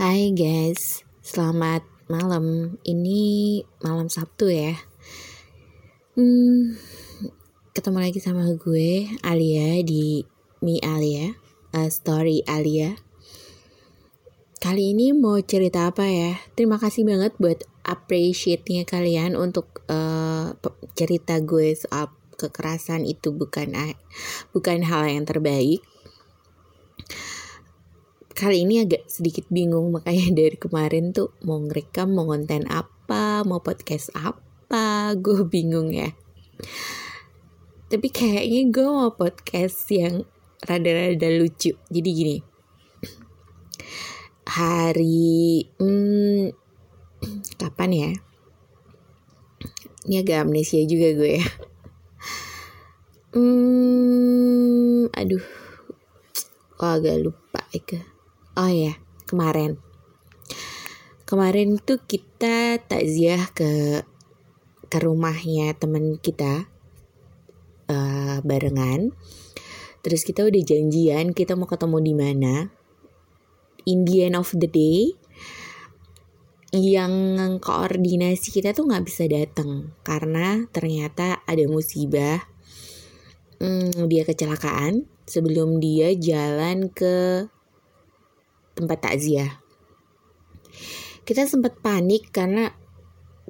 Hai guys, selamat malam. Ini malam Sabtu ya. Hmm, ketemu lagi sama gue Alia di Mi Alia, uh, Story Alia. Kali ini mau cerita apa ya? Terima kasih banget buat appreciate-nya kalian untuk uh, cerita gue soal kekerasan itu bukan bukan hal yang terbaik kali ini agak sedikit bingung makanya dari kemarin tuh mau ngerekam mau konten apa mau podcast apa gue bingung ya. Tapi kayaknya gue mau podcast yang rada-rada lucu. Jadi gini hari hmm, kapan ya? Ini agak amnesia juga gue ya. Hmm aduh kok agak lupa ya Oh ya, kemarin. Kemarin tuh kita takziah ke ke rumahnya temen kita uh, barengan. Terus kita udah janjian kita mau ketemu di mana. In the end of the day, yang koordinasi kita tuh nggak bisa datang karena ternyata ada musibah. Hmm, dia kecelakaan sebelum dia jalan ke tempat takziah. Kita sempat panik karena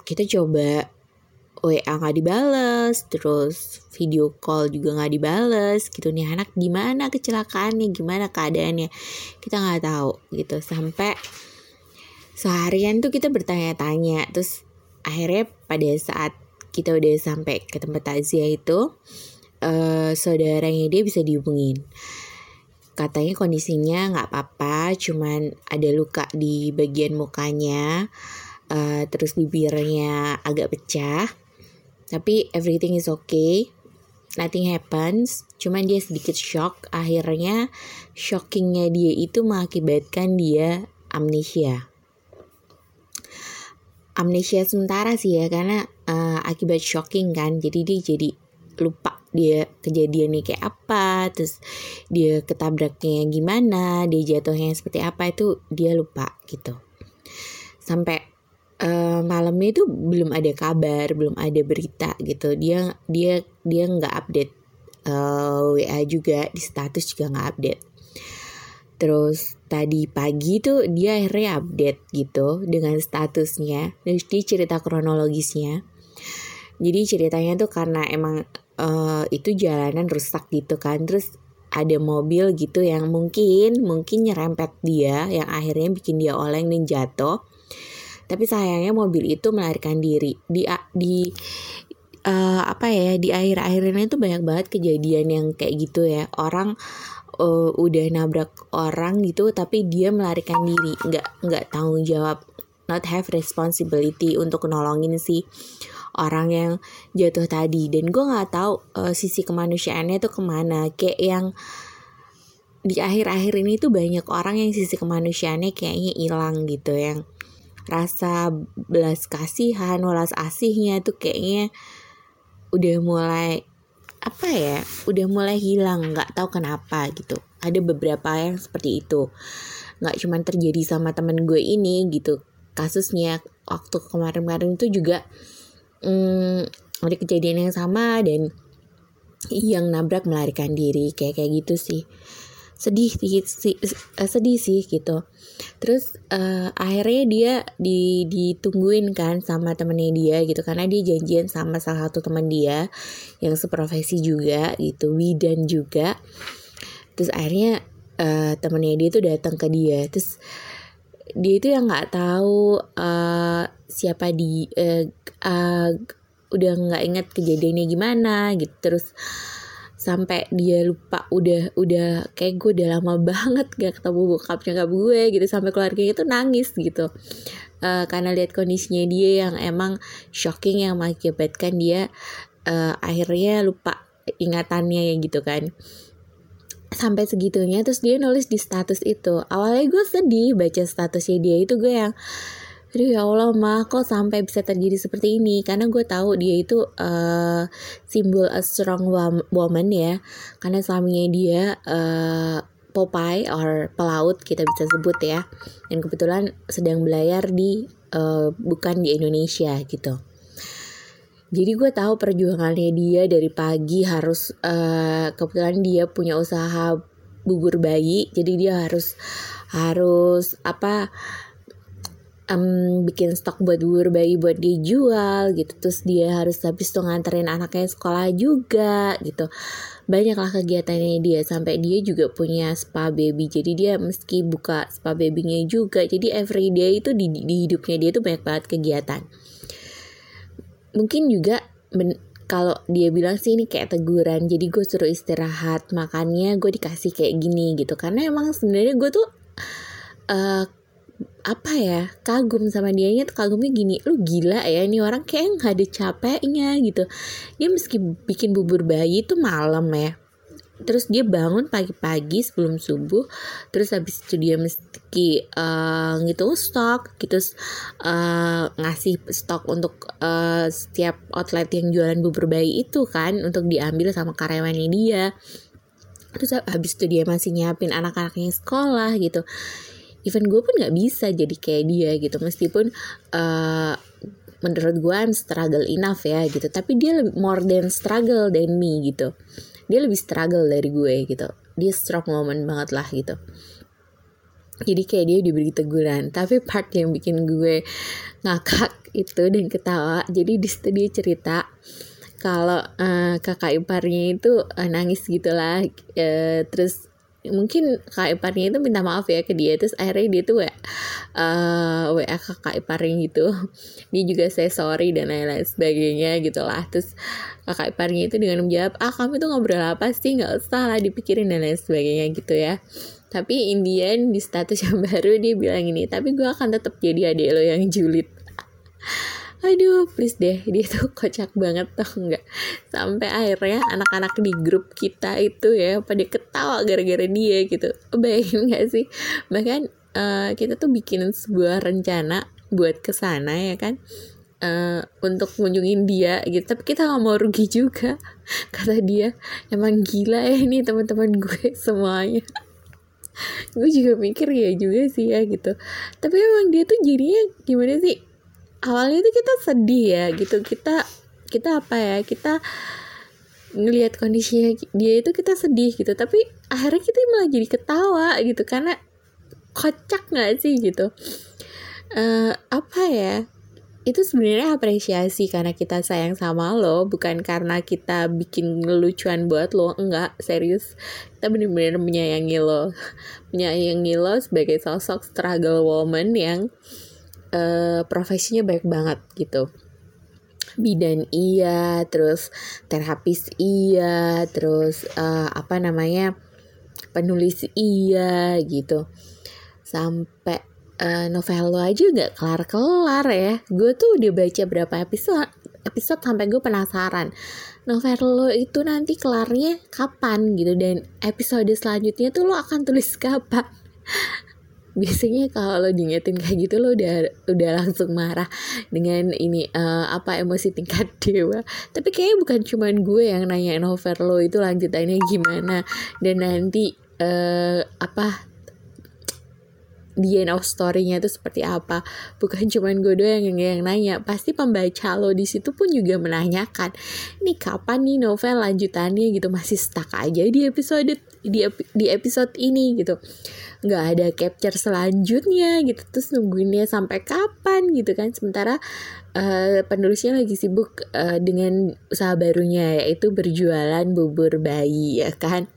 kita coba WA nggak dibales, terus video call juga nggak dibales, gitu. Nih anak gimana kecelakaannya, gimana keadaannya, kita nggak tahu gitu. Sampai seharian tuh kita bertanya-tanya, terus akhirnya pada saat kita udah sampai ke tempat takziah itu, uh, saudaranya dia bisa dihubungin katanya kondisinya nggak apa-apa cuman ada luka di bagian mukanya uh, terus bibirnya agak pecah tapi everything is okay nothing happens cuman dia sedikit shock akhirnya shockingnya dia itu mengakibatkan dia amnesia. Amnesia sementara sih ya karena uh, akibat shocking kan jadi dia jadi lupa dia kejadiannya kayak apa terus dia ketabraknya gimana dia jatuhnya seperti apa itu dia lupa gitu. Sampai uh, malamnya itu belum ada kabar belum ada berita gitu. Dia dia dia nggak update uh, eh, wa juga di status juga nggak update. Terus tadi pagi tuh dia akhirnya update gitu dengan statusnya terus dia cerita kronologisnya. Jadi ceritanya tuh karena emang uh, itu jalanan rusak gitu kan. Terus ada mobil gitu yang mungkin mungkin nyerempet dia yang akhirnya bikin dia oleng dan jatuh. Tapi sayangnya mobil itu melarikan diri. Di di uh, apa ya di akhir-akhir ini tuh banyak banget kejadian yang kayak gitu ya. Orang uh, udah nabrak orang gitu tapi dia melarikan diri. Nggak nggak tanggung jawab not have responsibility untuk nolongin si orang yang jatuh tadi. Dan gue nggak tahu uh, sisi kemanusiaannya tuh ke mana. Kayak yang di akhir-akhir ini tuh banyak orang yang sisi kemanusiaannya kayaknya hilang gitu. Yang rasa belas kasihan walas asihnya tuh kayaknya udah mulai apa ya udah mulai hilang. Nggak tahu kenapa gitu. Ada beberapa yang seperti itu. Nggak cuma terjadi sama temen gue ini gitu kasusnya waktu kemarin-kemarin itu juga hmm, ada kejadian yang sama dan yang nabrak melarikan diri kayak kayak gitu sih. Sedih sih, eh, sedih sih gitu. Terus uh, akhirnya dia di ditungguin kan sama temennya dia gitu karena dia janjian sama salah satu teman dia yang seprofesi juga gitu Widan juga. Terus akhirnya uh, temennya dia tuh datang ke dia. Terus dia itu yang nggak tahu uh, siapa di uh, uh, udah nggak inget kejadiannya gimana gitu. Terus sampai dia lupa udah udah kayak gue udah lama banget gak ketemu bokapnya gak gue gitu sampai keluarganya itu nangis gitu. Uh, karena lihat kondisinya dia yang emang shocking yang mengakibatkan dia uh, akhirnya lupa ingatannya ya gitu kan sampai segitunya terus dia nulis di status itu. Awalnya gue sedih baca statusnya dia itu gue yang aduh ya Allah mah kok sampai bisa terjadi seperti ini? Karena gue tahu dia itu uh, simbol a strong woman ya. Karena suaminya dia uh, Popeye or pelaut kita bisa sebut ya. Dan kebetulan sedang belayar di uh, bukan di Indonesia gitu jadi gue tahu perjuangannya dia dari pagi harus uh, kebetulan dia punya usaha bubur bayi. Jadi dia harus harus apa um, bikin stok buat bubur bayi buat dijual gitu. Terus dia harus habis tuh nganterin anaknya sekolah juga gitu. Banyaklah kegiatannya dia. Sampai dia juga punya spa baby. Jadi dia meski buka spa babynya juga jadi every day itu di, di hidupnya dia tuh banyak banget kegiatan mungkin juga ben, kalau dia bilang sih ini kayak teguran jadi gue suruh istirahat makannya gue dikasih kayak gini gitu. Karena emang sebenarnya gue tuh uh, apa ya kagum sama dia tuh kagumnya gini lu gila ya ini orang kayak nggak ada capeknya gitu. Dia meski bikin bubur bayi itu malam ya terus dia bangun pagi-pagi sebelum subuh terus habis itu dia meski uh, ngitung stok gitu uh, ngasih stok untuk uh, setiap outlet yang jualan bubur bayi itu kan untuk diambil sama karyawannya dia. Terus habis itu dia masih nyiapin anak-anaknya sekolah gitu. Even gue pun nggak bisa jadi kayak dia gitu meskipun uh, menurut gue I'm struggle enough ya gitu tapi dia more than struggle than me gitu dia lebih struggle dari gue gitu. Dia strong moment banget lah gitu. Jadi kayak dia diberi teguran. Tapi part yang bikin gue ngakak itu dan ketawa jadi di situ dia cerita kalau uh, kakak iparnya itu uh, nangis gitulah uh, terus mungkin kakak iparnya itu minta maaf ya ke dia terus akhirnya dia tuh WA, uh, WA kakak iparnya gitu. Dia juga saya sorry dan lain-lain sebagainya gitu lah terus kakak iparnya itu dengan menjawab ah kamu tuh ngobrol apa sih? Nggak usah lah dipikirin dan lain sebagainya gitu ya. Tapi Indian di status yang baru dia bilang ini tapi gue akan tetap jadi adik lo yang julid aduh please deh dia tuh kocak banget tau nggak? Sampai akhirnya anak-anak di grup kita itu ya pada ketawa gara-gara dia gitu. Bayangin gak sih? Bahkan uh, kita tuh bikin sebuah rencana buat ke sana ya kan? Uh, untuk kunjungin dia gitu. Tapi kita nggak mau rugi juga. Kata dia emang gila ya ini teman-teman gue semuanya. Gue juga mikir ya juga sih ya gitu. Tapi emang dia tuh jadinya gimana sih awalnya tuh kita sedih ya gitu. Kita kita apa ya kita ngelihat kondisinya dia itu kita sedih gitu. Tapi akhirnya kita malah jadi ketawa gitu. Karena kocak nggak sih gitu? Uh, apa ya itu sebenarnya apresiasi karena kita sayang sama lo bukan karena kita bikin lucuan buat lo enggak serius. Kita benar-benar menyayangi lo menyayangi lo sebagai sosok struggle woman yang uh, profesinya banyak banget gitu. Bidan iya terus terapis iya terus uh, apa namanya penulis iya gitu. Sampai uh, novel lo aja nggak kelar kelar ya. Gue tuh udah baca berapa episode episode sampai gue penasaran. Novel lo itu nanti kelarnya kapan gitu dan episode selanjutnya tuh lo akan tulis kapan biasanya kalau lo diingetin kayak gitu lo udah udah langsung marah dengan ini uh, apa emosi tingkat dewa. Tapi kayaknya bukan cuman gue yang nanya novel lo itu lanjutannya gimana. Dan nanti uh, apa the end of story-nya itu seperti apa. Bukan cuman gue doang yang, yang nanya. Pasti pembaca lo di situ pun juga menanyakan ini kapan nih novel lanjutannya? gitu. Masih stuck aja di episode di, di episode ini gitu. Nggak ada capture selanjutnya gitu. Terus nungguinnya sampai kapan gitu kan. Sementara uh, penulisnya lagi sibuk uh, dengan usaha barunya yaitu berjualan bubur bayi ya kan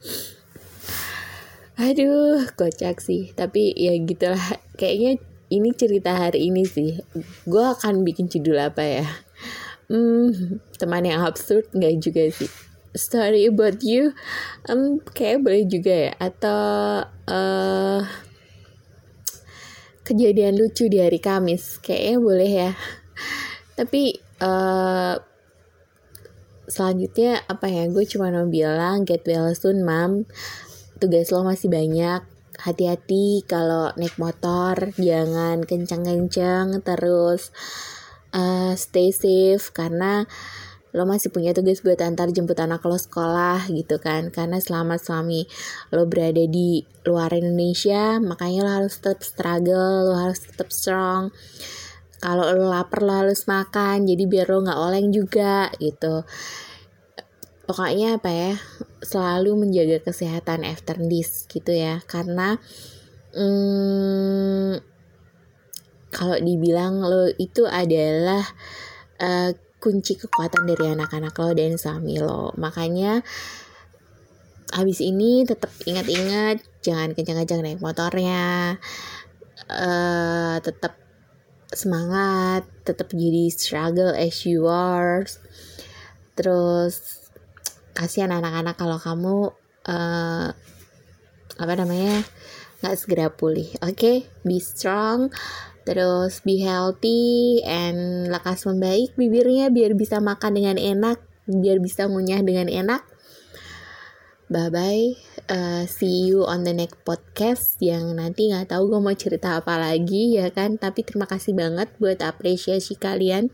aduh kocak sih. Tapi ya gitulah. Kayaknya ini cerita hari ini sih. Gue akan bikin judul apa ya? Hmm teman yang absurd nggak juga sih. Story about you. Um kayak boleh juga ya. Atau uh, kejadian lucu di hari Kamis. Kayaknya boleh ya. Tapi uh, selanjutnya apa ya? Gue cuma mau bilang get well soon mam tugas lo masih banyak. Hati-hati kalau naik motor jangan kencang-kencang terus uh, stay safe karena lo masih punya tugas buat antar jemput anak lo sekolah gitu kan. Karena selama suami lo berada di luar Indonesia makanya lo harus tetap struggle lo harus tetap strong. Kalau lo lapar lo harus makan jadi biar lo nggak oleng juga gitu pokoknya apa ya selalu menjaga kesehatan after this gitu ya. Karena hmm, kalau dibilang lo itu adalah uh, kunci kekuatan dari anak-anak lo dan suami lo. Makanya habis ini tetap ingat-ingat jangan kencang-kencang naik motornya uh, tetap semangat tetap jadi struggle as you are. Terus kasihan anak-anak kalau kamu uh, apa namanya nggak segera pulih oke okay? be strong Terus be healthy and lekas membaik bibirnya biar bisa makan dengan enak, biar bisa ngunyah dengan enak. Bye bye, uh, see you on the next podcast yang nanti nggak tahu gue mau cerita apa lagi ya kan. Tapi terima kasih banget buat apresiasi kalian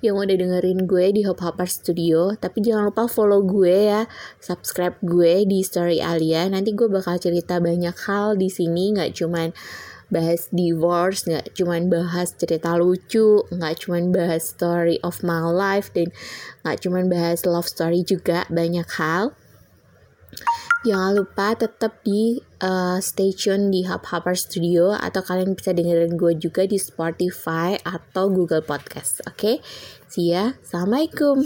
yang udah dengerin gue di Hop Hopper Studio. Tapi jangan lupa follow gue ya, subscribe gue di Story Alia. Nanti gue bakal cerita banyak hal di sini, nggak cuman bahas divorce nggak cuman bahas cerita lucu nggak cuman bahas story of my life dan nggak cuman bahas love story juga banyak hal jangan lupa tetap di uh, stay tune di Hub Hopper Studio atau kalian bisa dengerin gue juga di Spotify atau Google Podcast oke okay? see ya assalamualaikum